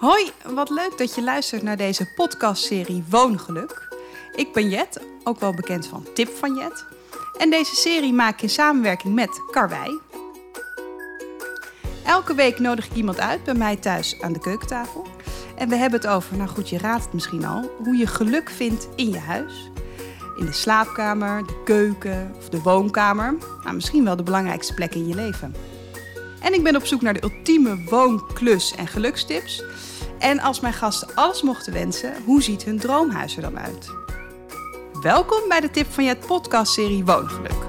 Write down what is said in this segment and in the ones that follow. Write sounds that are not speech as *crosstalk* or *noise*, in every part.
Hoi, wat leuk dat je luistert naar deze podcastserie Woongeluk. Ik ben Jet, ook wel bekend van Tip van Jet. En deze serie maak ik in samenwerking met Karwei. Elke week nodig ik iemand uit bij mij thuis aan de keukentafel. En we hebben het over, nou goed, je raadt het misschien al, hoe je geluk vindt in je huis. In de slaapkamer, de keuken of de woonkamer. Nou, misschien wel de belangrijkste plek in je leven. En ik ben op zoek naar de ultieme woon-, klus- en gelukstips. En als mijn gasten alles mochten wensen, hoe ziet hun droomhuis er dan uit? Welkom bij de Tip van Jet podcastserie Woongeluk.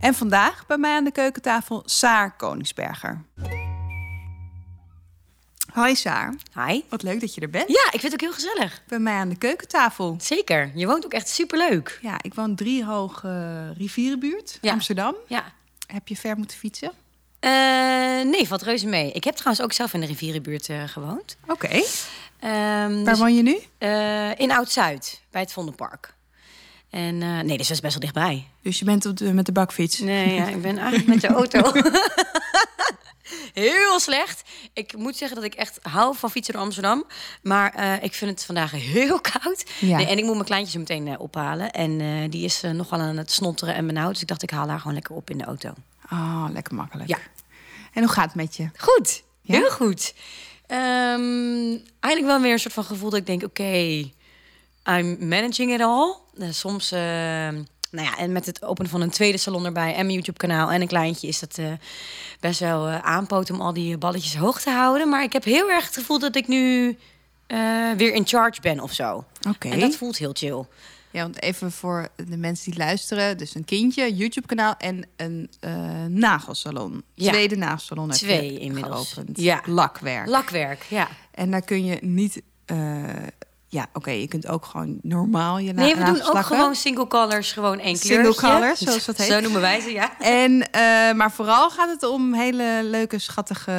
En vandaag bij mij aan de keukentafel Saar Koningsberger. Hoi Saar, Hi. wat leuk dat je er bent. Ja, ik vind het ook heel gezellig. Bij mij aan de keukentafel. Zeker. Je woont ook echt superleuk. Ja, ik woon driehoog uh, rivierenbuurt, Ja. Amsterdam. Ja. Heb je ver moeten fietsen? Eh, nee, valt reuze mee. Ik heb trouwens ook zelf in de rivierenbuurt eh, gewoond. Oké. Ehm, Waar dus, woon je nu? eh, in Oud-Zuid, bij het Vondelpark. En nee, dus dat is best wel dichtbij. Dus je bent op de, met de bakfiets. Nee, ja, ik ben eigenlijk *laughs* met de auto. *laughs* Heel slecht. Ik moet zeggen dat ik echt hou van fietsen door Amsterdam. Maar ik vind het vandaag heel *laughs* koud. Ja. Nee, en ik moet mijn kleintje zo meteen ophalen. En die is nogal aan het snotteren en benauwd. Dus ik dacht, ik haal haar gewoon lekker op in de auto. Oh, lekker makkelijk. Ja. En hoe gaat het met je? Goed, Ja? heel goed. Ehm, eigenlijk wel weer een soort van gevoel dat ik denk, oké, I'm managing it all. Eh, soms, eh, nou ja, en met het openen van een tweede salon erbij en mijn YouTube-kanaal en een kleintje is dat eh, best wel eh, aanpoten om al die balletjes hoog te houden. Maar ik heb heel erg het gevoel dat ik nu weer in charge ben of zo. Oké. En dat voelt heel chill. Ja, want even voor de mensen die luisteren. Dus een kindje, YouTube-kanaal en een eh, nagelsalon. Ja. Tweede nagelsalon heb Twee je inmiddels. geopend. Ja. Lakwerk. Lakwerk, ja. en daar kun je niet... eh, ja, oké, je kunt ook gewoon normaal je Nee, we doen ook gewoon single colors, gewoon één Single kleurtje. colors, zoals dat heet. Zo noemen wij ze, ja. En, eh, maar vooral gaat het om hele leuke, schattige,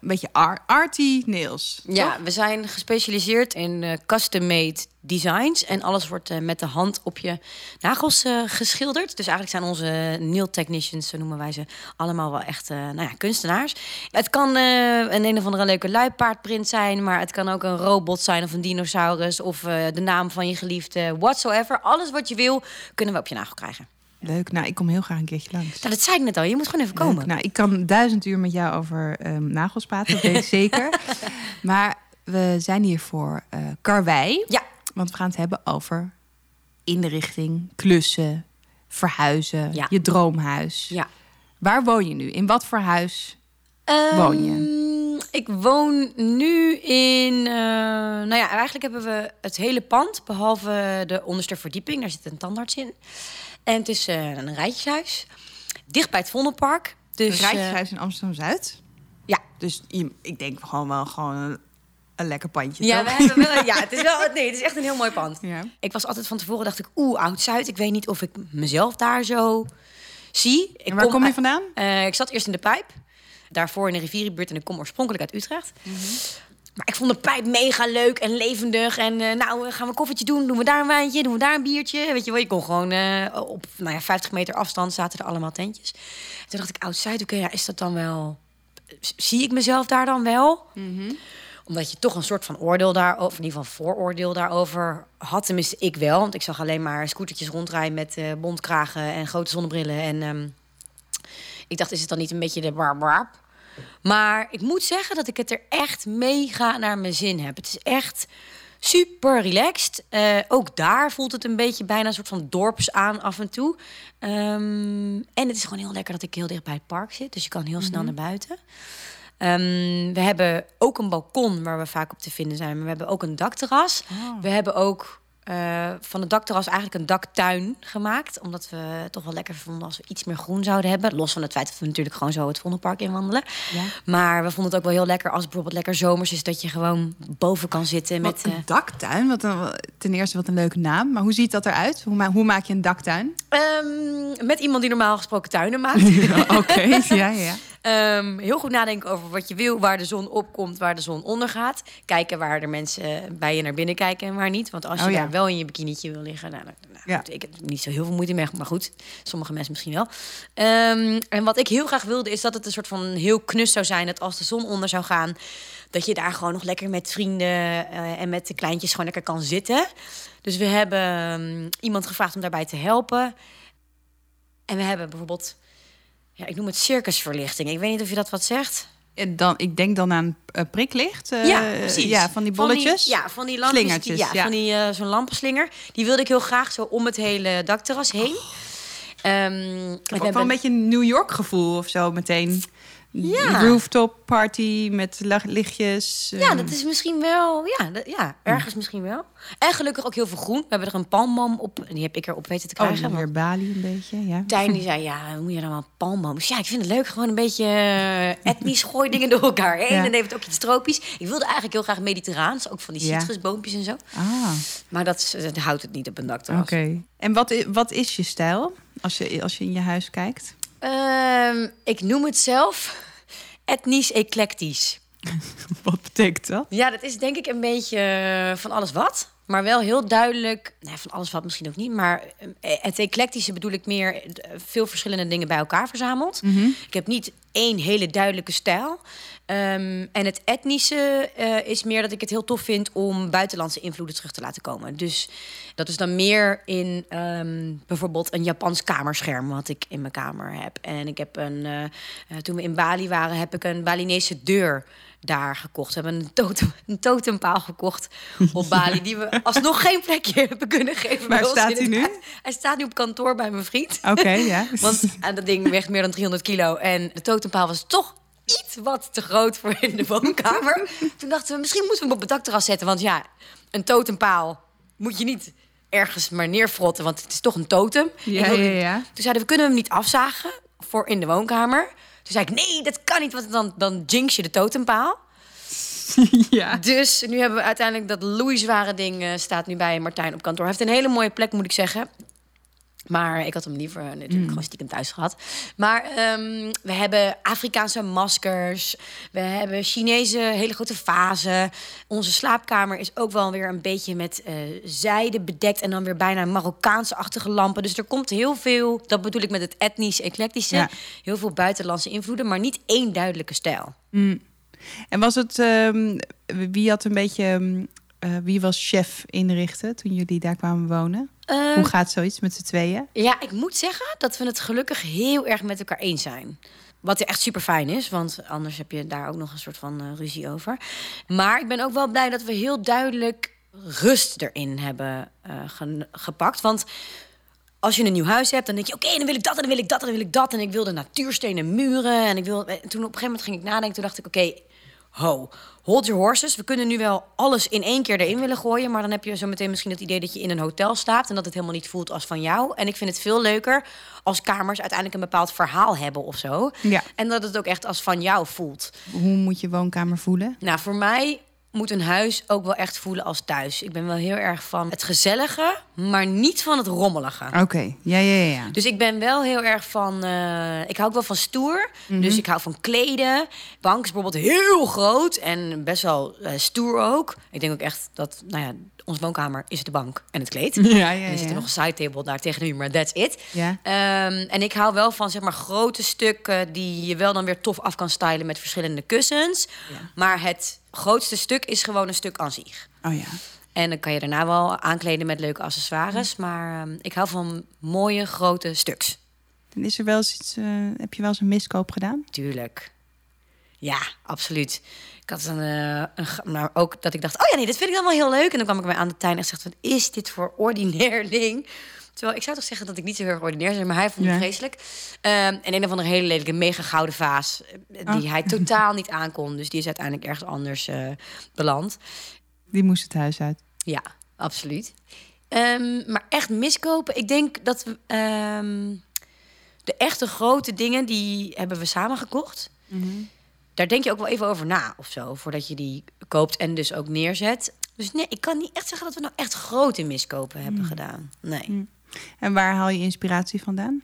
een beetje ar- arty nails. Ja, toch? we zijn gespecialiseerd in custom-made designs. En alles wordt eh, met de hand op je nagels eh, geschilderd. Dus eigenlijk zijn onze nail technicians, zo noemen wij ze, allemaal wel echt eh, nou ja, kunstenaars. Het kan een een of andere leuke luipaardprint zijn, maar het kan ook een robot zijn of een dinosaurus of de naam van je geliefde, whatsoever. Alles wat je wil, kunnen we op je nagel krijgen. Leuk. Nou, ik kom heel graag een keertje langs. Nou, dat zei ik net al, je moet gewoon even Leuk. komen. Nou, ik kan duizend uur met jou over ehm, nagels praten, dat weet ik *laughs* zeker. Maar we zijn hier voor karwei. Ja. Want we gaan het hebben over inrichting, klussen, verhuizen, Ja. je droomhuis. Ja. Waar woon je nu? In wat voor huis? Woon je? Ehm, Ik woon nu in. eh, nou ja, eigenlijk hebben we het hele pand, behalve de onderste verdieping. Daar zit een tandarts in. En het is eh, een rijtjeshuis. Dicht bij het Vondelpark. Dus, een eh, rijtjeshuis in Amsterdam-Zuid. ja. Dus ik denk gewoon wel gewoon een, lekker pandje, Ja, toch? we hebben wel, ja, het is wel. *laughs* Nee, het is echt een heel mooi pand. Ja. Ik was altijd van tevoren, dacht ik, oeh, Oud-Zuid. Ik weet niet of ik mezelf daar zo zie. Ik En waar kom je vandaan? Eh, ik zat eerst in de pijp. Daarvoor in de rivierenbuurt en ik kom oorspronkelijk uit Utrecht. Maar ik vond de pijp mega leuk en levendig. En eh, nou, gaan we een koffietje doen? Doen we daar een wijntje? Doen we daar een biertje? Weet je wel, je kon gewoon eh, op nou ja, 50 meter afstand zaten er allemaal tentjes. Toen dacht ik, Oud-Zuid, oké, ja, is dat dan wel... Zie ik mezelf daar dan wel? Omdat je toch een soort van oordeel daarover, in ieder geval vooroordeel daarover had. Tenminste, ik wel. Want ik zag alleen maar scootertjes rondrijden met eh bontkragen en grote zonnebrillen. En ehm, ik dacht, is het dan niet een beetje de barbarp? Maar ik moet zeggen dat ik het er echt mega naar mijn zin heb. Het is echt super relaxed. Eh, ook daar voelt het een beetje bijna een soort van dorps aan af en toe. Ehm, en het is gewoon heel lekker dat ik heel dicht bij het park zit. Dus je kan heel snel naar buiten. Ehm, we hebben ook een balkon waar we vaak op te vinden zijn. Maar we hebben ook een dakterras. We hebben ook eh, van het dakterras eigenlijk een daktuin gemaakt. Omdat we het toch wel lekker vonden als we iets meer groen zouden hebben. Los van het feit dat we natuurlijk gewoon zo het Vondelpark inwandelen. Ja. Maar we vonden het ook wel heel lekker als het bijvoorbeeld lekker zomers is... dat je gewoon boven kan zitten met... Wat eh, een daktuin. Wat een, ten eerste wat een leuke naam. Maar hoe ziet dat eruit? Hoe, ma- hoe maak je een daktuin? ehm, met iemand die normaal gesproken tuinen maakt. *laughs* Oké, *laughs* ja, ja. Ehm, heel goed nadenken over wat je wil, waar de zon opkomt, waar de zon ondergaat. Kijken waar er mensen bij je naar binnen kijken en waar niet. Want als je Oh, ja. daar wel in je bikinietje wil liggen, nou, nou, nou, Ja. goed, ik heb niet zo heel veel moeite mee, maar goed, sommige mensen misschien wel. Ehm, en wat ik heel graag wilde, is dat het een soort van heel knus zou zijn, dat als de zon onder zou gaan, dat je daar gewoon nog lekker met vrienden eh, en met de kleintjes gewoon lekker kan zitten. Dus we hebben ehm, iemand gevraagd om daarbij te helpen. En we hebben bijvoorbeeld, ja, ik noem het circusverlichting. Ik weet niet of je dat wat zegt. En dan, ik denk dan aan eh, priklicht. eh, ja, precies. Ja, van die bolletjes. ja, van die lampjes. Ja, ja. van die eh, zo'n lampenslinger. Die wilde ik heel graag zo om het hele dakterras heen. Ehm, Ik heb ook wel een beetje een New York gevoel of zo meteen. Ja. Rooftop party met lichtjes. Ja, eh, dat is misschien wel. Ja, dat- ja, ergens misschien wel. En gelukkig ook heel veel groen. We hebben er een palmboom op. En die heb ik erop weten te Oh, krijgen. want weer Bali een beetje, ja. Tijn die zei, ja, hoe moet je dan wel palmboom? Dus ja, ik vind het leuk, gewoon een beetje eh, etnisch *laughs* gooi dingen door elkaar heen. Ja. En heeft ook iets tropisch. Ik wilde eigenlijk heel graag mediterraans, ook van die citrusboompjes en zo. Ah, Maar dat, is- dat houdt het niet op een dakterras. oké. En wat wat is je stijl als je, als je in je huis kijkt? Ehm, ik noem het zelf etnisch eclectisch. *laughs* Wat betekent dat? Ja, dat is denk ik een beetje eh, van alles wat. Maar wel heel duidelijk, nee, van alles wat misschien ook niet. Maar eh, het eclectische bedoel ik meer eh, veel verschillende dingen bij elkaar verzameld. Ik heb niet één hele duidelijke stijl. Ehm, en het etnische eh, is meer dat ik het heel tof vind om buitenlandse invloeden terug te laten komen. Dus dat is dan meer in ehm, bijvoorbeeld een Japans kamerscherm wat ik in mijn kamer heb. En ik heb een, eh, eh, toen we in Bali waren, heb ik een Balinese deur daar gekocht. We hebben een, totem, *laughs* een totempaal gekocht op Bali, die we *laughs* alsnog geen plekje hebben kunnen geven. Waar staat hij nu? huis. Hij staat nu op kantoor bij mijn vriend. Oké, *laughs* ja. Want aan dat ding weegt meer dan 300 kilo. En de totempaal was toch iets wat te groot voor in de woonkamer. Toen dachten we, misschien moeten we hem op het dakterras zetten. Want ja, een totempaal moet je niet ergens maar neerfrotten. Want het is toch een totem. Ja, ja, ja. Toen zeiden we, we kunnen hem niet afzagen voor in de woonkamer. Toen zei ik, nee, dat kan niet, want dan, dan jinx je de totempaal. *laughs* ja. Dus nu hebben we uiteindelijk dat loeizware ding eh, staat nu bij Martijn op kantoor. Hij heeft een hele mooie plek, moet ik zeggen. Maar ik had hem liever natuurlijk Mm. gewoon stiekem thuis gehad. Maar ehm, we hebben Afrikaanse maskers. We hebben Chinese hele grote vazen. Onze slaapkamer is ook wel weer een beetje met eh, zijde bedekt. En dan weer bijna Marokkaanse-achtige lampen. Dus er komt heel veel, dat bedoel ik met het etnisch-eclectische. Ja. Heel veel buitenlandse invloeden, maar niet één duidelijke stijl. En was het, ehm, wie had een beetje, ehm, eh, wie was chef inrichten toen jullie daar kwamen wonen? Ehm, Hoe gaat zoiets met z'n tweeën? Ja, ik moet zeggen dat we het gelukkig heel erg met elkaar eens zijn. Wat echt super fijn is, want anders heb je daar ook nog een soort van eh, ruzie over. Maar ik ben ook wel blij dat we heel duidelijk rust erin hebben eh, gepakt. Want als je een nieuw huis hebt, dan denk je: oké, dan wil ik dat en dan wil ik dat en dan wil ik dat. En ik wilde natuurstenen muren. En ik wil. En toen op een gegeven moment ging ik nadenken. Toen dacht ik: oké, ho, hold your horses. We kunnen nu wel alles in één keer erin willen gooien. Maar dan heb je zo meteen misschien het idee dat je in een hotel slaapt. En dat het helemaal niet voelt als van jou. En ik vind het veel leuker als kamers uiteindelijk een bepaald verhaal hebben of zo. Ja. En dat het ook echt als van jou voelt. Hoe moet je woonkamer voelen? Nou, voor mij moet een huis ook wel echt voelen als thuis. Ik ben wel heel erg van het gezellige, maar niet van het rommelige. Oké, ja, ja, ja, ja. Dus ik ben wel heel erg van. eh, ik hou ook wel van stoer. Dus ik hou van kleden. Bank is bijvoorbeeld heel groot en best wel eh, stoer ook. Ik denk ook echt dat, nou ja, onze woonkamer is de bank en het kleed. *laughs* Ja, ja, En er zit er ja. nog een side table daar tegen de muur, maar that's it. Ja. Ehm, en ik hou wel van zeg maar grote stukken die je wel dan weer tof af kan stylen met verschillende kussens. Maar het grootste stuk is gewoon een stuk aan zich. Oh ja. En dan kan je daarna wel aankleden met leuke accessoires. Maar ehm, ik hou van mooie grote stuks. En is er wel eens iets, eh, heb je wel eens een miskoop gedaan? Tuurlijk. Ja, absoluut. Ik had een, eh, een maar ook dat ik dacht, oh ja, nee, dit vind ik dan wel heel leuk. En dan kwam ik bij aan de tuin en zegt, wat is dit voor ordinair ding? Terwijl ik zou toch zeggen dat ik niet zo heel erg ordinair ben, maar hij vond het Ja. vreselijk. Ehm, en een of andere hele lelijke, mega gouden vaas eh, die Oh. hij totaal niet aankon. Dus die is uiteindelijk ergens anders eh, beland. Die moest het huis uit. Ja, absoluut. Ehm, maar echt miskopen, ik denk dat we ehm, de echte grote dingen die hebben we samen gekocht. Daar denk je ook wel even over na of zo, voordat je die koopt en dus ook neerzet. Dus nee, ik kan niet echt zeggen dat we nou echt grote miskopen hebben gedaan. Nee. En waar haal je inspiratie vandaan?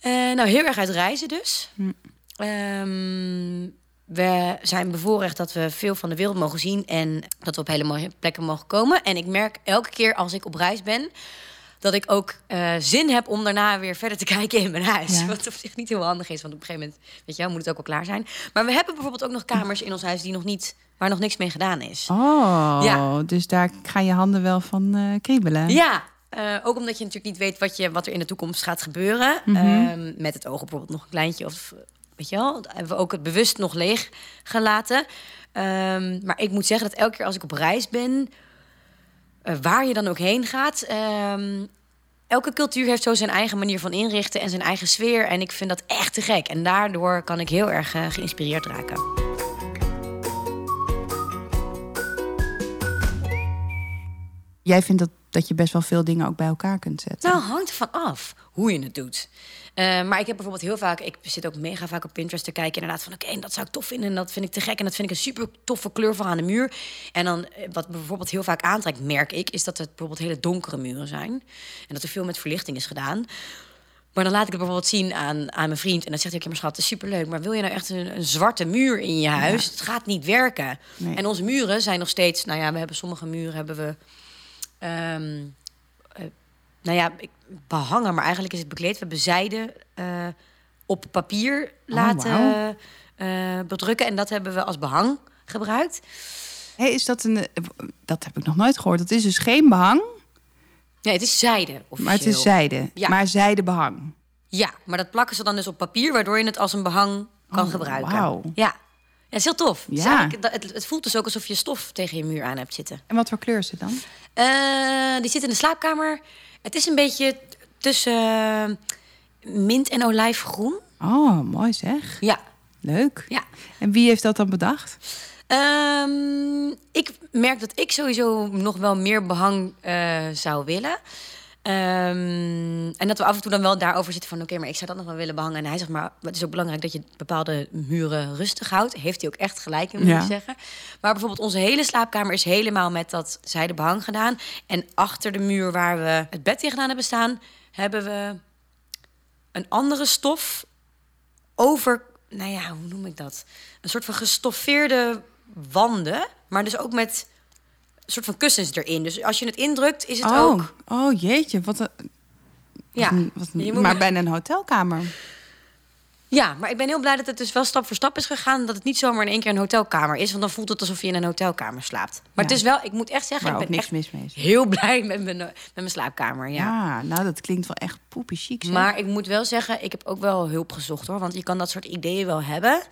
Eh, nou, heel erg uit reizen dus. Hm. Ehm, we zijn bevoorrecht dat we veel van de wereld mogen zien en dat we op hele mooie plekken mogen komen. En ik merk elke keer als ik op reis ben dat ik ook eh, zin heb om daarna weer verder te *laughs* kijken in mijn huis. Ja. Wat op zich niet heel handig is, want op een gegeven moment, weet je, wel, moet het ook wel klaar zijn. Maar we hebben bijvoorbeeld ook nog kamers in ons huis die nog niet, waar nog niks mee gedaan is. Oh, Ja. dus daar gaan je handen wel van eh, kriebelen. Ja, eh, ook omdat je natuurlijk niet weet wat, je, wat er in de toekomst gaat gebeuren. Mhm. Ehm, met het oog op bijvoorbeeld nog een kleintje of weet je wel, hebben we ook het bewust nog leeg gelaten. Ehm, maar ik moet zeggen dat elke keer als ik op reis ben, eh, waar je dan ook heen gaat, ehm, elke cultuur heeft zo zijn eigen manier van inrichten en zijn eigen sfeer. En ik vind dat echt te gek. En daardoor kan ik heel erg eh, geïnspireerd raken. Jij vindt dat, dat je best wel veel dingen ook bij elkaar kunt zetten. Nou, hangt ervan af hoe je het doet. Eh, maar ik heb bijvoorbeeld heel vaak, ik zit ook mega vaak op Pinterest te kijken, inderdaad van oké, dat zou ik tof vinden en dat vind ik te gek en dat vind ik een super toffe kleur voor aan de muur. En dan eh, wat me bijvoorbeeld heel vaak aantrekt, merk ik, is dat het bijvoorbeeld hele donkere muren zijn en dat er veel met verlichting is gedaan. Maar dan laat ik het bijvoorbeeld zien aan, aan mijn vriend. En dan zegt hij, maar schat, het is superleuk. Maar wil je nou echt een, een zwarte muur in je huis? Het gaat niet werken. Nee. En onze muren zijn nog steeds... Nou ja, we hebben sommige muren hebben we... ehm, eh, nou ja, behangen, maar eigenlijk is het bekleed. We hebben zijde eh, op papier laten wauw. eh, bedrukken. En dat hebben we als behang gebruikt. Hé, is dat een... eh, Dat heb ik nog nooit gehoord. Dat is dus geen behang, Nee, het is zijde officieel. maar het is zijde. Ja. Maar zijdebehang. Ja, maar dat plakken ze dan dus op papier... waardoor je het als een behang kan Oh, gebruiken. wauw. Ja. ja, het is heel tof. Het, Ja. eigenlijk- het, het voelt dus ook alsof je stof tegen je muur aan hebt zitten. En wat voor kleur is het dan? Die zit in de slaapkamer. Het is een beetje tussen eh, mint en olijfgroen. Oh, mooi zeg. Ja, Leuk. ja. En wie heeft dat dan bedacht? Ehm, ik merk dat ik sowieso nog wel meer behang eh, zou willen. Ehm, en dat we af en toe dan wel daarover zitten van... oké, maar ik zou dat nog wel willen behangen. En hij zegt maar, het is ook belangrijk dat je bepaalde muren rustig houdt. Heeft hij ook echt gelijk in, moet Ja. ik zeggen. Maar bijvoorbeeld onze hele slaapkamer is helemaal met dat zijde behang gedaan. En achter de muur waar we het bed tegenaan hebben staan... hebben we een andere stof over... Nou ja, hoe noem ik dat? Een soort van gestoffeerde wanden, maar dus ook met soort van kussens erin. Dus als je het indrukt, is het oh, ook... oh, jeetje. Wat een, Ja, wat een- wat maar me- bijna een hotelkamer. ja, maar ik ben heel blij dat het dus wel stap voor stap is gegaan. Dat het niet zomaar in één keer een hotelkamer is. Want dan voelt het alsof je in een hotelkamer slaapt. Maar Ja. het is wel, ik moet echt zeggen, ik ben niks echt mis mee heel blij met mijn, met mijn slaapkamer. Ja. Ja. nou dat klinkt wel echt poepie chic. zeg. Maar ik moet wel zeggen, ik heb ook wel hulp gezocht hoor. Want je kan dat soort ideeën wel hebben.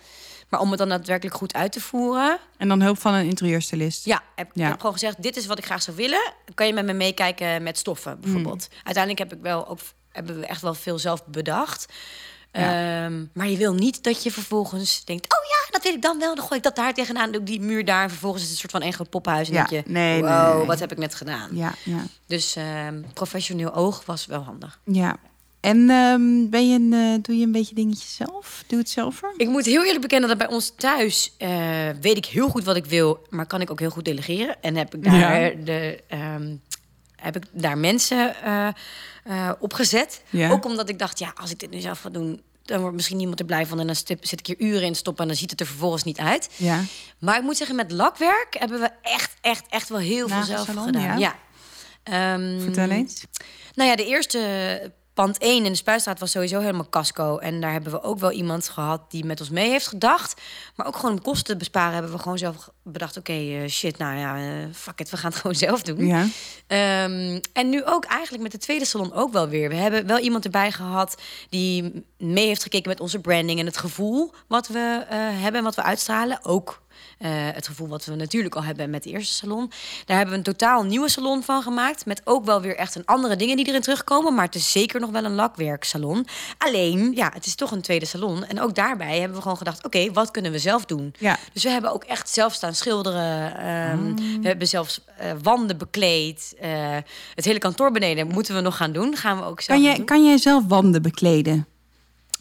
Maar om het dan daadwerkelijk goed uit te voeren, En dan hulp van een interieurstylist. Ja, heb, Ja. heb gewoon gezegd, dit is wat ik graag zou willen. Kan je met me meekijken met stoffen bijvoorbeeld. Hmm. Uiteindelijk heb ik wel ook, hebben we echt wel veel zelf bedacht. Ja. Ehm, maar je wil niet dat je vervolgens denkt... oh ja, dat weet ik dan wel. Dan gooi ik dat daar tegenaan, doe ik die muur daar... en vervolgens is het een soort van één groot poppenhuis. En Ja, denk je, nee, wow, nee. wat heb ik net gedaan. Ja, ja. Dus ehm, professioneel oog was wel handig. ja. En ehm, ben je een, eh, doe je een beetje dingetjes zelf? Doe het zelf voor? Ik moet heel eerlijk bekennen dat bij ons thuis eh, weet ik heel goed wat ik wil, maar kan ik ook heel goed delegeren. En heb ik daar, Ja. eh, de, ehm, heb ik daar mensen eh, opgezet. Ja. Ook omdat ik dacht, ja, als ik dit nu zelf ga doen, dan wordt misschien niemand er blij van. En dan stip- zit ik hier uren in te stoppen en dan ziet het er vervolgens niet uit. Ja. Maar ik moet zeggen, met lakwerk hebben we echt, echt, echt wel heel veel zelf gedaan. ja. Ja. Ehm, Vertel eens. nou ja, de eerste pand 1 in de Spuistraat was sowieso helemaal casco. En daar hebben we ook wel iemand gehad die met ons mee heeft gedacht. Maar ook gewoon om kosten te besparen hebben we gewoon zelf bedacht... oké, eh, shit, nou ja, eh, fuck it, we gaan het *laughs* gewoon zelf doen. Ja. Ehm, en nu ook eigenlijk met de tweede salon ook wel weer. We hebben wel iemand erbij gehad die mee heeft gekeken met onze branding... en het gevoel wat we eh, hebben en wat we uitstralen. Ook eh, het gevoel wat we natuurlijk al hebben met de eerste salon. Daar hebben we een totaal nieuwe salon van gemaakt. Met ook wel weer echt een andere dingen die erin terugkomen. Maar het is zeker nog wel een lakwerksalon. Alleen, ja, het is toch een tweede salon. En ook daarbij hebben we gewoon gedacht... oké, wat kunnen we zelf doen? Ja. Dus we hebben ook echt zelf staan schilderen. Ehm, We hebben zelfs eh, wanden bekleed. Eh, het hele kantoor beneden moeten we nog gaan doen. Gaan we ook zelf Kan, jij, doen. kan jij zelf wanden bekleden?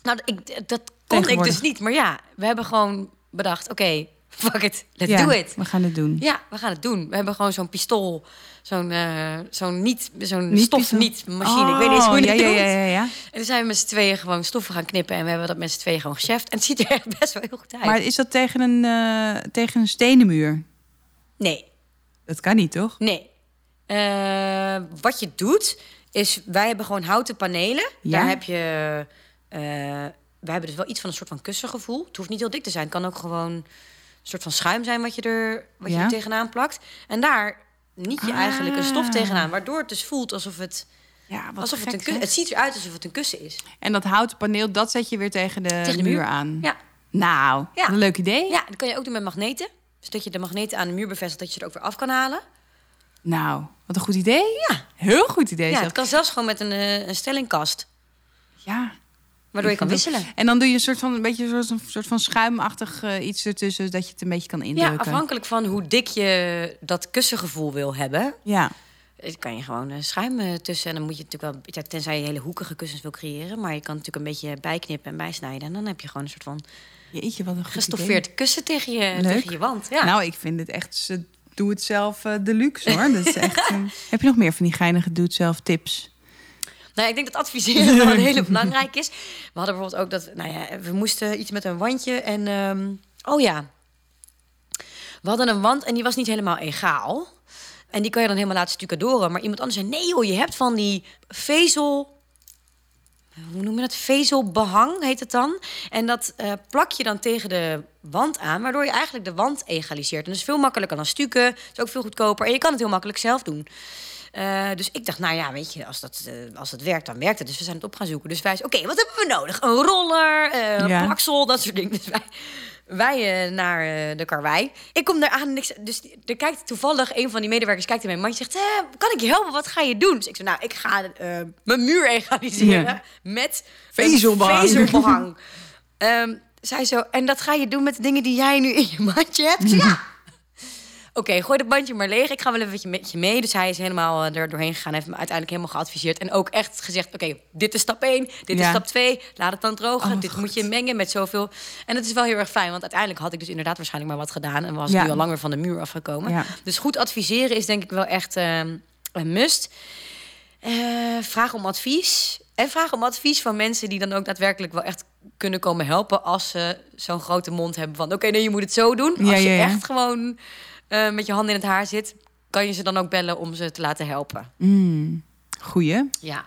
Nou, ik, dat kon ik dus niet. Maar ja, we hebben gewoon bedacht... oké, Fuck it, let's Ja, do it. We gaan het doen. Ja, we gaan het doen. We hebben gewoon zo'n pistool, zo'n eh, zo'n niet, zo'n Niet stof pistool? niet machine. ik weet niet eens hoe je Oh, dat ja, ja, ja, ja. En toen zijn we met z'n tweeën gewoon stoffen gaan knippen en we hebben dat met z'n tweeën gewoon gecheft. En het ziet er echt best wel heel goed uit. Maar is dat tegen een, eh, tegen een stenen muur? Nee, Dat kan niet, toch? nee. Eh, wat je doet, is wij hebben gewoon houten panelen. Ja? Daar heb je. wij hebben dus wel iets van een soort van kussengevoel. Het hoeft niet heel dik te zijn. Het kan ook gewoon soort van schuim zijn wat je er, wat je er tegenaan plakt. En daar niet je eigenlijk een stof Ah. tegenaan. Waardoor het dus voelt alsof het, Ja, wat alsof het een. Het ziet eruit alsof het een kussen is. En dat houten paneel, dat zet je weer tegen de, Tegen de muur. muur. aan. Ja. Nou, Ja. een leuk idee. ja, dat kan je ook doen met magneten. Dus dat je de magneten aan de muur bevestigt, dat je er ook weer af kan halen. Nou, wat een goed idee. Ja. Heel goed idee. Ja, zelf. het kan zelfs gewoon met een, eh, een stellingkast. ja. Waardoor je kan wisselen. En dan doe je een soort van, een beetje soort, een soort van schuimachtig eh, iets ertussen, dat je het een beetje kan Ja, indrukken. afhankelijk van hoe dik je dat kussengevoel wil hebben... Ja. eh, kan je gewoon eh, schuim tussen. En dan moet je natuurlijk wel... ja, Tenzij je hele hoekige kussens wil creëren. Maar je kan natuurlijk een beetje bijknippen en bijsnijden. En dan heb je gewoon een soort van Jeetje, wat een gestoffeerd kussen tegen je, Leuk. tegen je wand. Ja. idee. Nou, ik vind het echt, ze doe het zelf eh, deluxe hoor. Dat is echt, *laughs* heb je nog meer van die geinige doe het zelf tips? Nou, ik denk dat adviseren *laughs* wel een hele belangrijk is. We hadden bijvoorbeeld ook dat... Nou ja, we moesten iets met een wandje en... ehm, oh ja. We hadden een wand en die was niet helemaal egaal. En die kan je dan helemaal laten stucadoren. Maar iemand anders zei... Nee joh, je hebt van die vezel... Hoe noem je dat? Vezelbehang heet het dan. En dat eh, plak je dan tegen de wand aan... waardoor je eigenlijk de wand egaliseert. En dat is veel makkelijker dan stukken. is ook veel goedkoper. En je kan het heel makkelijk zelf doen. Eh, dus ik dacht, nou ja, weet je, als dat, eh, als dat werkt, dan werkt het. Dus we zijn het op gaan zoeken. Dus wij oké, wat hebben we nodig? Een roller, eh, een Ja. plaksel, dat soort dingen. Dus wij, wij naar de karwei. Ik kom daar aan en ik, dus er kijkt toevallig een van die medewerkers kijkt in mijn mandje zegt, kan ik je helpen? Wat ga je doen? Dus ik zei, nou, ik ga mijn muur egaliseren Ja. met Vezelbehang. vezelbehang. Ehm, zij zo, en dat ga je doen met de dingen die jij nu in je mandje hebt? *laughs* Ja. Oké, gooi dat bandje maar leeg. Ik ga wel even met je mee. Dus hij is helemaal eh, er doorheen gegaan. Heeft me uiteindelijk helemaal geadviseerd. En ook echt gezegd, oké, dit is stap 1. Dit is stap 2. Laat het dan drogen. Oh, dit moet je mengen met zoveel. En het is wel heel erg fijn. Want uiteindelijk had ik dus inderdaad waarschijnlijk maar wat gedaan. En was Ja. nu al langer van de muur afgekomen. Dus goed adviseren is denk ik wel echt ehm, een must. Eh, vraag om advies. En vraag om advies van mensen die dan ook daadwerkelijk wel echt kunnen komen helpen. Als ze zo'n grote mond hebben van... oké, nee, je moet het zo doen. Als je ja, ja. echt gewoon eh, met je handen in het haar zit... kan je ze dan ook bellen om ze te laten helpen. Mm, goeie. Ja.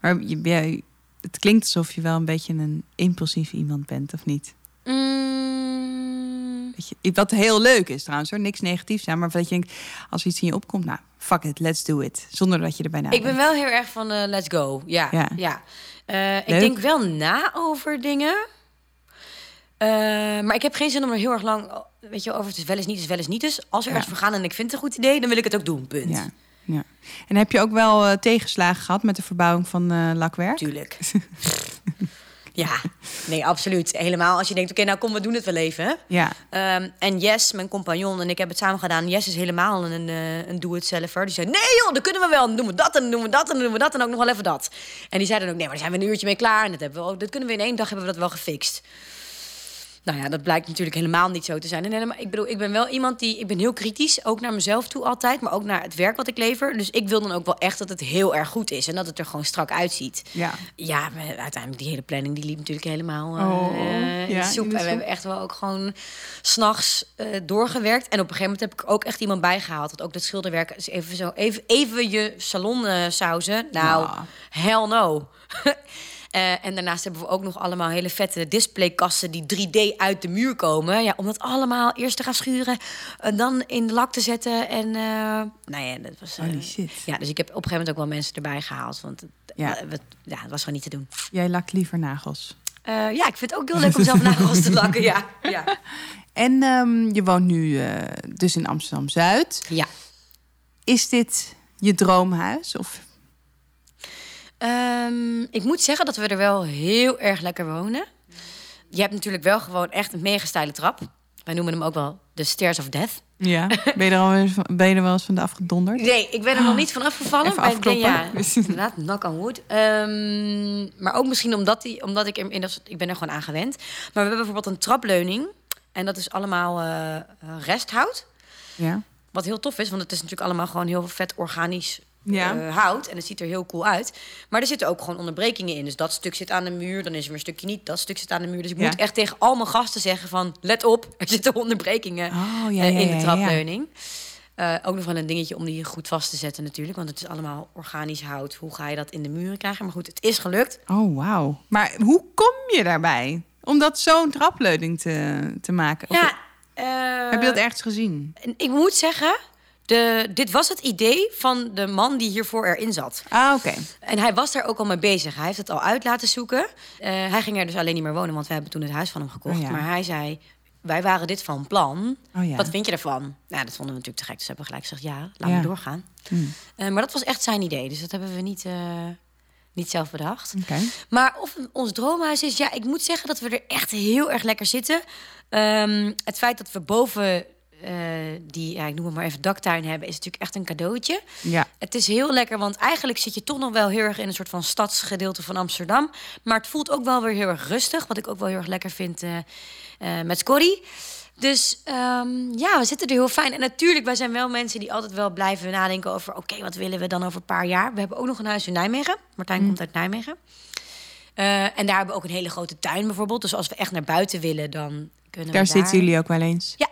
Maar je, het klinkt alsof je wel een beetje een impulsief iemand bent, of niet? Mm, Weet je, wat heel leuk is trouwens hoor, niks negatiefs aan. Maar dat je denkt, als iets in je opkomt, nou, fuck it, let's do it. Zonder dat je erbij nadenkt. ik ben wel heel erg van eh, let's go. Ja, Ja. ja. Eh, ik denk wel na over dingen. Eh, maar ik heb geen zin om er heel erg lang... Weet je, over het is wel eens niet, is wel eens niet. Dus als we Ja. ergens voor gaan en ik vind het een goed idee... dan wil ik het ook doen, punt. Ja, ja. En heb je ook wel tegenslagen gehad met de verbouwing van lakwerk? Tuurlijk. *laughs* ja, nee, absoluut. Helemaal als je denkt, oké, nou kom, we doen het wel even. Ja, Ehm, en Jess, mijn compagnon, en ik hebben het samen gedaan. Jess is helemaal een, eh, een doe-het-zelfer. Die zei, nee joh, dat kunnen we wel. Dan doen we dat en dan doen we dat en dan doen we dat en ook nog wel even dat. En die zeiden ook, nee, maar daar zijn we een uurtje mee klaar. En dat, hebben we ook, dat kunnen we in één dag hebben we dat wel gefixt. Nou ja, dat blijkt natuurlijk helemaal niet zo te zijn. En helemaal, ik bedoel, ik ben wel iemand die... Ik ben heel kritisch, ook naar mezelf toe altijd. Maar ook naar het werk wat ik lever. Dus ik wil dan ook wel echt dat het heel erg goed is. En dat het er gewoon strak uitziet. ja. Ja, maar uiteindelijk die hele planning die liep natuurlijk helemaal Oh, eh, in ja, de soep. in de en we hebben echt wel ook gewoon s'nachts eh doorgewerkt. En op een gegeven moment heb ik ook echt iemand bijgehaald. Dat ook dat schilderwerk is even zo, even, even je salon eh, sausen. Nou, Ja. hell no. *laughs* Eh, en daarnaast hebben we ook nog allemaal hele vette displaykassen die 3D uit de muur komen. Ja, om dat allemaal eerst te gaan schuren, en dan in de lak te zetten. En uh, nou ja, dat was. Holy eh, shit. ja, dus ik heb op een gegeven moment ook wel mensen erbij gehaald. Want het, Ja. Het, ja, het was gewoon niet te doen. Jij lakt liever nagels. Eh, ja, ik vind het ook heel leuk om zelf nagels te lakken. Ja, *laughs* ja. En ehm, je woont nu eh, dus in Amsterdam-Zuid. ja. Is dit je droomhuis? Of Ehm, ik moet zeggen dat we er wel heel erg lekker wonen. Je hebt natuurlijk wel gewoon echt een mega steile trap. Wij noemen hem ook wel de Stairs of Death. ja. ben, je er al eens van, ben je er wel eens van de afgedonderd? Nee, ik ben er nog niet van afgevallen. Even afkloppen. Ja, inderdaad, knock on wood. Ehm, maar ook misschien omdat, die, omdat ik, er in, ik ben er gewoon aan gewend. Maar we hebben bijvoorbeeld een trapleuning. En dat is allemaal eh, eh, resthout. Ja. Wat heel tof is, want het is natuurlijk allemaal gewoon heel vet organisch Ja. eh, hout. En het ziet er heel cool uit. Maar er zitten ook gewoon onderbrekingen in. Dus dat stuk zit aan de muur, dan is er een stukje niet. Dat stuk zit aan de muur. Dus ik Ja. moet echt tegen al mijn gasten zeggen van... let op, *laughs* er zitten onderbrekingen Oh, ja, eh, in de trapleuning. Eh, ook nog wel een dingetje om die goed vast te zetten natuurlijk. Want het is allemaal organisch hout. Hoe ga je dat in de muren krijgen? Maar goed, het is gelukt. Oh, wauw. Maar hoe kom je daarbij? Om dat zo'n trapleuning te, te maken? Of ja, heb je dat ergens gezien? En Ik moet zeggen, de, dit was het idee van de man die hiervoor erin zat. Ah, oké. En hij was daar ook al mee bezig. Hij heeft het al uit laten zoeken. Eh, hij ging er dus alleen niet meer wonen, want we hebben toen het huis van hem gekocht. Oh ja. Maar hij zei, wij waren dit van plan. Oh ja. Wat vind je ervan? Nou, dat vonden we natuurlijk te gek. Dus we hebben gelijk gezegd, ja, laat Ja. maar doorgaan. Hmm. Eh, maar dat was echt zijn idee. Dus dat hebben we niet, eh, niet zelf bedacht. Oké. Maar of ons droomhuis is, ja, ik moet zeggen dat we er echt heel erg lekker zitten. Ehm, het feit dat we boven eh, die, ja, ik noem het maar even daktuin hebben, is natuurlijk echt een cadeautje. Ja. Het is heel lekker, want eigenlijk zit je toch nog wel heel erg in een soort van stadsgedeelte van Amsterdam. Maar het voelt ook wel weer heel erg rustig, wat ik ook wel heel erg lekker vind eh, eh, met Scotty. Dus ehm, ja, we zitten er heel fijn. En natuurlijk, wij zijn wel mensen die altijd wel blijven nadenken over... oké, wat willen we dan over een paar jaar? We hebben ook nog een huis in Nijmegen. Martijn komt uit Nijmegen. En daar hebben we ook een hele grote tuin bijvoorbeeld. Dus als we echt naar buiten willen, dan kunnen Daar we daar... zitten jullie ook wel eens. Ja,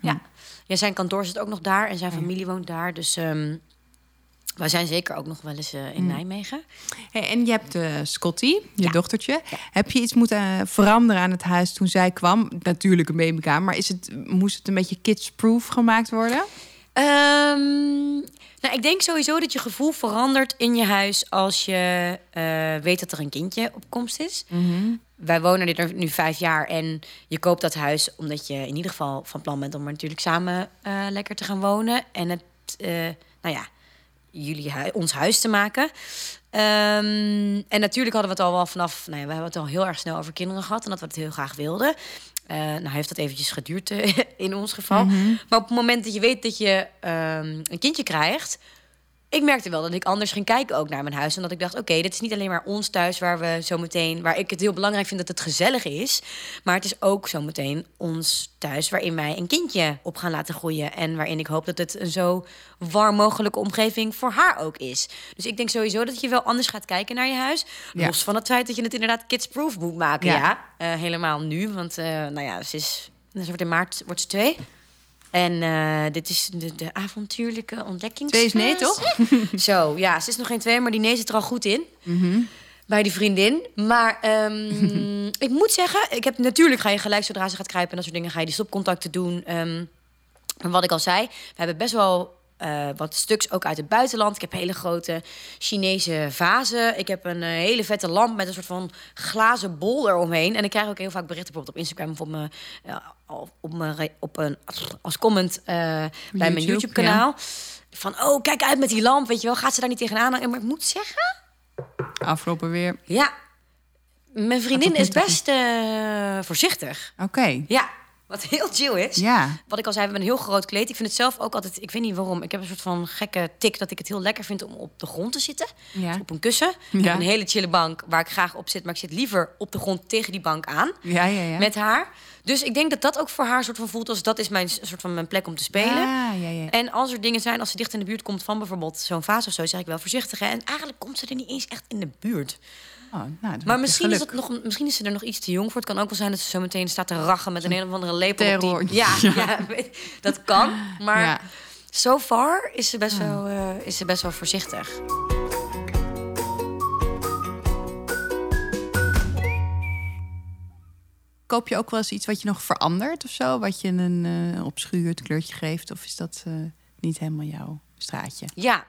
ja. ja, zijn kantoor zit ook nog daar en zijn familie woont daar. Dus ehm, wij zijn zeker ook nog wel eens eh, in Nijmegen. Hey, en je hebt eh Scotty, je Ja. dochtertje. Heb je iets moeten eh, veranderen aan het huis toen zij kwam? Natuurlijk een babykamer, maar is het, moest het een beetje kids-proof gemaakt worden? Ehm, nou, ik denk sowieso dat je gevoel verandert in je huis als je weet dat er een kindje op komst is. Wij wonen er nu vijf jaar en je koopt dat huis omdat je in ieder geval van plan bent om er natuurlijk samen eh, lekker te gaan wonen. En het, eh, nou ja, jullie ons huis te maken. Ehm, en natuurlijk hadden we het al wel vanaf, nou ja, we hebben het al heel erg snel over kinderen gehad en dat we het heel graag wilden. Eh, nou heeft dat eventjes geduurd *laughs* in ons geval. Maar op het moment dat je weet dat je ehm, een kindje krijgt, ik merkte wel dat ik anders ging kijken ook naar mijn huis. En dat ik dacht, oké, dit is niet alleen maar ons thuis waar we zo meteen... waar ik het heel belangrijk vind dat het gezellig is. Maar het is ook zo meteen ons thuis waarin wij een kindje op gaan laten groeien. En waarin ik hoop dat het een zo warm mogelijke omgeving voor haar ook is. Dus ik denk sowieso dat je wel anders gaat kijken naar je huis. Ja. Los van het feit dat je het inderdaad kidsproof moet maken. Ja. Ja, Eh, helemaal nu. Want, eh, nou ja, ze is... Ze wordt in maart wordt ze twee. En eh, dit is de, de avontuurlijke ontdekking. Twee is nee, toch? *laughs* Zo, ja, ze is nog geen twee, maar die nee zit er al goed in. Bij die vriendin. Maar ehm, *laughs* ik moet zeggen, ik heb natuurlijk ga je gelijk zodra ze gaat kruipen en dat soort dingen, ga je die stopcontacten doen. Maar wat ik al zei, we hebben best wel eh, wat stuks ook uit het buitenland. Ik heb hele grote Chinese vazen. Ik heb een eh, hele vette lamp met een soort van glazen bol eromheen. En ik krijg ook heel vaak berichten bijvoorbeeld op Instagram of op mijn, ja, op mijn op een, als comment eh, bij mijn YouTube, YouTube-kanaal. Van, oh, kijk uit met die lamp, weet je wel. Gaat ze daar niet tegenaan? Maar ik moet zeggen, Afgelopen weer. ja, mijn vriendin is best eh, voorzichtig. Oké. Ja, wat heel chill is. Ja. Wat ik al zei, we hebben een heel groot kleed. Ik vind het zelf ook altijd, ik weet niet waarom. Ik heb een soort van gekke tik dat ik het heel lekker vind om op de grond te zitten. Ja. Dus op een kussen. Ik heb een hele chille bank waar ik graag op zit. Maar ik zit liever op de grond tegen die bank aan. Ja, ja, ja. Met haar. Dus ik denk dat dat ook voor haar soort van voelt als dat is mijn soort van mijn plek om te spelen. Ja, ja, ja. En als er dingen zijn, als ze dicht in de buurt komt van bijvoorbeeld zo'n vaas of zo, zeg ik wel voorzichtig. Hè? En eigenlijk komt ze er niet eens echt in de buurt. Oh, nou, Maar misschien is, het nog, misschien is ze er nog iets te jong voor. Het kan ook wel zijn dat ze zo meteen staat te rachen met een een of andere lepel. op die, ja, *laughs* ja. dat kan. Maar Ja. so far is ze best, wel, eh, is ze best wel voorzichtig. Koop je ook wel eens iets wat je nog verandert of zo? Wat je een opschuurt kleurtje geeft? Of is dat eh, niet helemaal jouw straatje? Ja.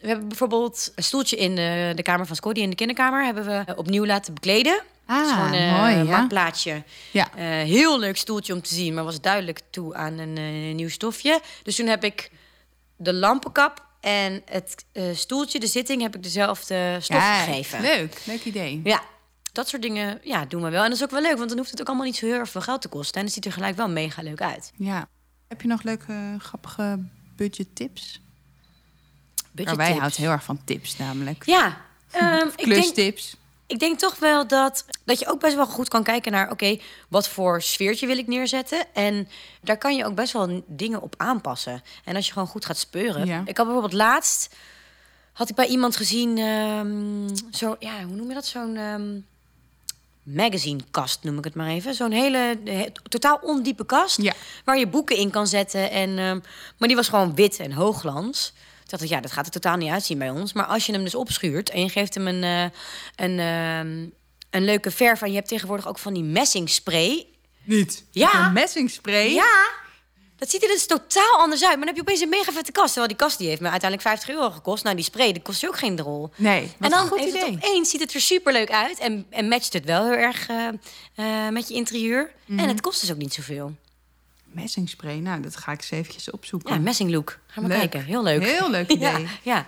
We hebben bijvoorbeeld een stoeltje in de, de kamer van Scotty in de kinderkamer. Hebben we eh, opnieuw laten bekleden. Ah, Zo'n eh, mooi, ja. marktplaatje. Ja. Eh, heel leuk stoeltje om te zien, maar was duidelijk toe aan een eh, nieuw stofje. Dus toen heb ik de lampenkap en het eh, stoeltje, de zitting, heb ik dezelfde stof Ja, gegeven. Leuk, leuk idee. Ja, dat soort dingen ja, doen we wel. En dat is ook wel leuk, want dan hoeft het ook allemaal niet zo heel erg veel geld te kosten. En het ziet er gelijk wel mega leuk uit. Ja. Heb je nog leuke, grappige budgettips? Budget wij houdt heel erg van tips namelijk. Ja, *laughs* ehm, ik denk... Ik denk toch wel dat, dat je ook best wel goed kan kijken naar... oké, wat voor sfeertje wil ik neerzetten? En daar kan je ook best wel dingen op aanpassen. En als je gewoon goed gaat speuren. Ja. Ik had bijvoorbeeld laatst... had ik bij iemand gezien... ehm, zo, ja, hoe noem je dat? Zo'n... ehm magazinekast, noem ik het maar even. Zo'n hele, he- totaal ondiepe kast... Ja. waar je boeken in kan zetten. En, maar die was gewoon wit en hoogglans. Dacht ik, ja, dat gaat er totaal niet uitzien bij ons. Maar als je hem dus opschuurt en je geeft hem een, eh, een, ehm, een leuke verf... en je hebt tegenwoordig ook van die messingspray... Niet. Ja. Een messingspray. Ja, dat ziet er dus totaal anders uit. Maar dan heb je opeens een mega vette kast. Terwijl die kast die heeft me uiteindelijk 50 euro gekost. Nou, die spray, die kost je ook geen drol. Nee, en dan goed idee. het opeens ziet het er super leuk uit. En, en matcht het wel heel erg eh, eh, met je interieur. Mhm. En het kost dus ook niet zoveel. Messingspray, nou, dat ga ik eens eventjes opzoeken. Ja, messing look. Ga maar Leuk. kijken. Heel leuk. Heel leuk *laughs* idee. ja.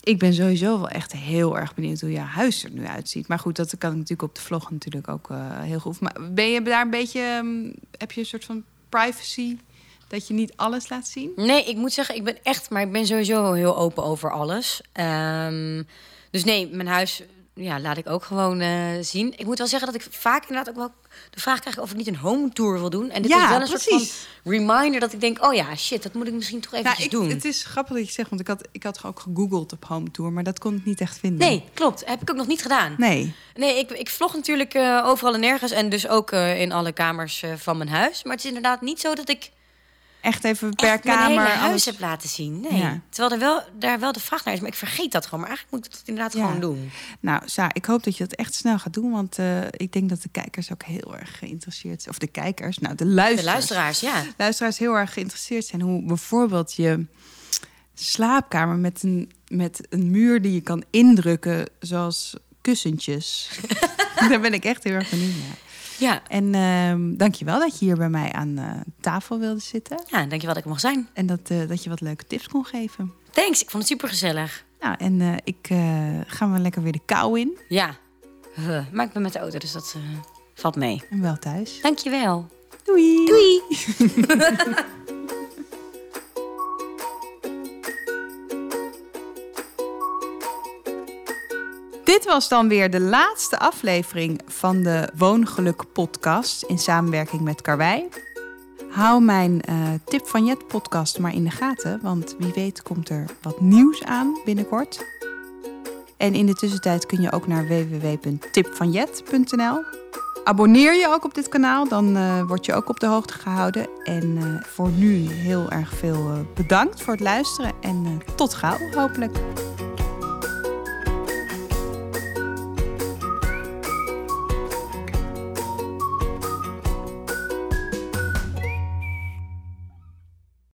Ik ben sowieso wel echt heel erg benieuwd hoe je huis er nu uitziet. Maar goed, dat kan ik natuurlijk op de vlog natuurlijk ook eh, heel goed. Maar ben je daar een beetje, ehm, heb je een soort van privacy dat je niet alles laat zien? Nee, ik moet zeggen, ik ben echt, maar ik ben sowieso heel open over alles. Ehm, dus nee, mijn huis ja, laat ik ook gewoon eh, zien. Ik moet wel zeggen dat ik vaak inderdaad ook wel de vraag krijg of ik niet een home tour wil doen. En dit Ja, is wel een soort precies. van reminder dat ik denk, oh ja, shit, dat moet ik misschien toch even Nou, doen. het is grappig dat je zegt, want ik had, ik had ook gegoogeld op home tour, maar dat kon ik niet echt vinden. Nee, klopt. Heb ik ook nog niet gedaan. Nee. Nee, ik, ik vlog natuurlijk eh, overal en nergens. En dus ook eh, in alle kamers van mijn huis. Maar het is inderdaad niet zo dat ik Echt even per echt mijn kamer. hele huis alles- heb laten zien. Nee. Ja. Terwijl er wel, daar wel de vraag naar is. Maar ik vergeet dat gewoon. Maar eigenlijk moet ik dat inderdaad Ja. gewoon doen. Nou, Sa, ik hoop dat je dat echt snel gaat doen, want eh, ik denk dat de kijkers ook heel erg geïnteresseerd zijn. Of de kijkers, nou, de De luisteraars. luisteraars, ja. luisteraars heel erg geïnteresseerd zijn hoe bijvoorbeeld je slaapkamer met een, met een muur die je kan indrukken, zoals kussentjes. *laughs* Daar ben ik echt heel erg benieuwd naar. Ja. En ehm dankjewel dat je hier bij mij aan eh, tafel wilde zitten. ja, dankjewel dat ik mag zijn. En dat, eh, dat je wat leuke tips kon geven. Thanks, ik vond het super gezellig. Nou, en eh, ik ga maar lekker weer de kou in. Ja. Huh, Maar ik ben met de auto, dus dat valt mee. En wel thuis. Dankjewel. Doei! Doei. *laughs* Dit was dan weer de laatste aflevering van de Woongeluk podcast in samenwerking met Karwei. Hou mijn eh, Tip van Jet podcast maar in de gaten, want wie weet komt er wat nieuws aan binnenkort. En in de tussentijd kun je ook naar www.tipvanjet.nl. Abonneer je ook op dit kanaal, dan eh, word je ook op de hoogte gehouden. En eh, voor nu heel erg veel bedankt voor het luisteren en tot gauw hopelijk.